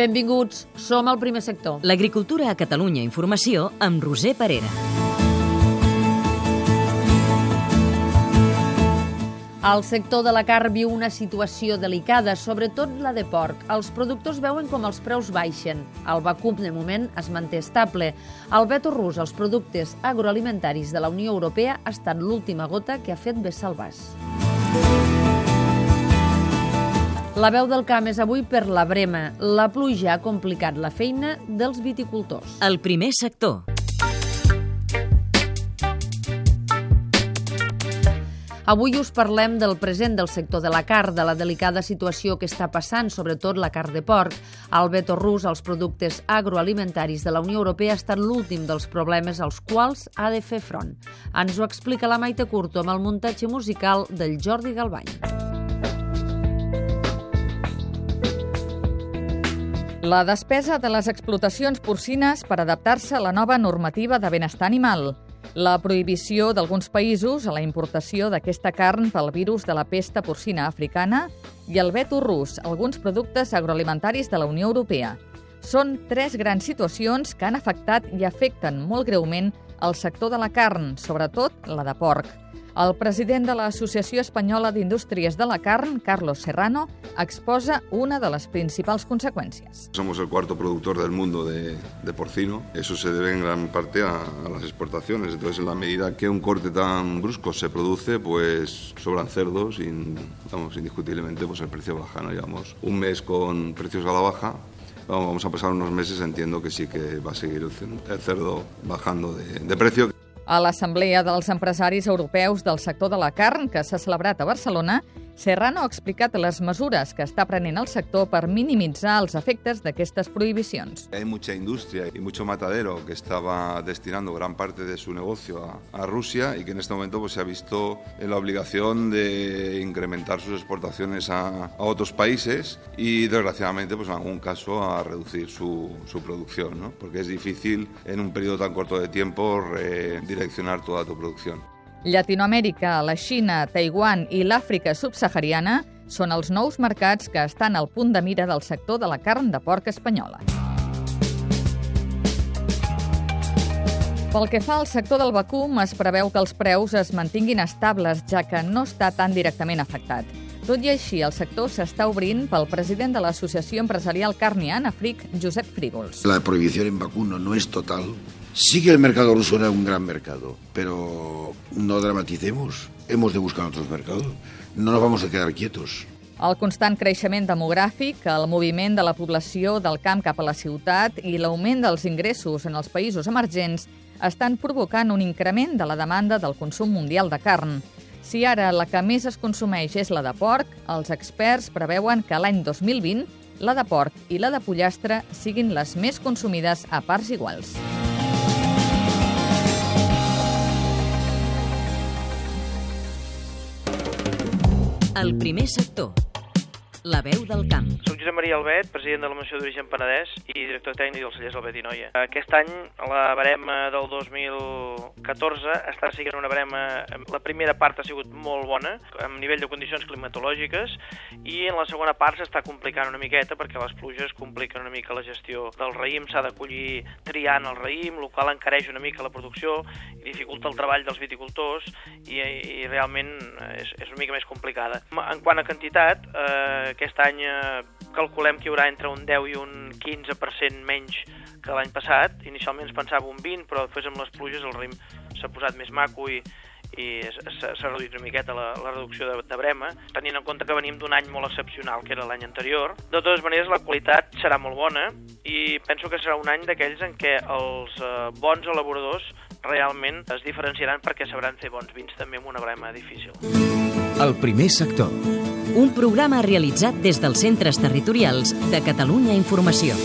Benvinguts, som al primer sector. L'agricultura a Catalunya Informació amb Roser Parera. El sector de la carn viu una situació delicada, sobretot la de porc. Els productors veuen com els preus baixen. El vacum, de moment, es manté estable. El veto rus als productes agroalimentaris de la Unió Europea ha estat l'última gota que ha fet vessar el vas. La veu del camp és avui per la brema. La pluja ha complicat la feina dels viticultors. El primer sector. Avui us parlem del present del sector de la carn, de la delicada situació que està passant, sobretot la carn de porc. El veto rus als productes agroalimentaris de la Unió Europea ha estat l'últim dels problemes als quals ha de fer front. Ens ho explica la Maite Curto amb el muntatge musical del Jordi Galbany. La despesa de les explotacions porcines per adaptar-se a la nova normativa de benestar animal. La prohibició d'alguns països a la importació d'aquesta carn pel virus de la pesta porcina africana i el veto rus alguns productes agroalimentaris de la Unió Europea. Són tres grans situacions que han afectat i afecten molt greument el sector de la carn, sobretot la de porc. El president de l'Associació Espanyola d'Indústries de la Carn, Carlos Serrano, exposa una de les principals conseqüències. Somos el cuarto productor del mundo de, de porcino. Eso se debe en gran parte a, a, las exportaciones. Entonces, en la medida que un corte tan brusco se produce, pues sobran cerdos y, vamos, indiscutiblemente, pues el precio baja. ¿no? Llevamos un mes con precios a la baja, vamos a pasar unos meses, entiendo que sí que va a seguir el cerdo bajando de, de precio. A l'Assemblea dels Empresaris Europeus del sector de la carn, que s'ha celebrat a Barcelona, Serrano ha explicat les mesures que està prenent el sector per minimitzar els efectes d'aquestes prohibicions. Hay mucha industria y mucho matadero que estaba destinando gran parte de su negocio a, a Rusia y que en este momento pues, se ha visto en la obligación de incrementar sus exportaciones a, a otros países y desgraciadamente pues, en algún caso a reducir su, su producción, ¿no? porque es difícil en un periodo tan corto de tiempo redireccionar toda tu producción. Llatinoamèrica, la Xina, Taiwan i l'Àfrica subsahariana són els nous mercats que estan al punt de mira del sector de la carn de porc espanyola. Pel que fa al sector del vacum, es preveu que els preus es mantinguin estables, ja que no està tan directament afectat. Tot i així, el sector s'està obrint pel president de l'Associació Empresarial Carnian, Afric, Josep Frígols. La prohibició en vacuno no és total. Sí que el mercado ruso era un gran mercado, pero no dramaticemos. Hemos de buscar otros mercados. No nos vamos a quedar quietos. El constant creixement demogràfic, el moviment de la població del camp cap a la ciutat i l'augment dels ingressos en els països emergents estan provocant un increment de la demanda del consum mundial de carn. Si ara la que més es consumeix és la de porc, els experts preveuen que l'any 2020 la de porc i la de pollastre siguin les més consumides a parts iguals. El primer sector. La veu del camp. Soc Josep Maria Albet, president de la Moció d'Origen Penedès i director tècnic dels cellers Albet i Noia. Aquest any, la barema del 2014 està sent una barema... La primera part ha sigut molt bona, amb nivell de condicions climatològiques, i en la segona part s'està complicant una miqueta perquè les pluges compliquen una mica la gestió del raïm, s'ha de collir triant el raïm, el qual encareix una mica la producció i dificulta el treball dels viticultors i, i realment és, és una mica més complicada. En quant a quantitat, eh, aquest any eh, calculem que hi haurà entre un 10 i un 15% menys que l'any passat. Inicialment es pensava un 20, però després amb les pluges el rim s'ha posat més maco i, i s'ha reduït una miqueta la, la reducció de, de brema, tenint en compte que venim d'un any molt excepcional, que era l'any anterior. De totes maneres, la qualitat serà molt bona i penso que serà un any d'aquells en què els eh, bons elaboradors realment es diferenciaran perquè sabran fer bons vins també amb una brema difícil. El primer sector. Un programa realitzat des dels centres territorials de Catalunya Informació.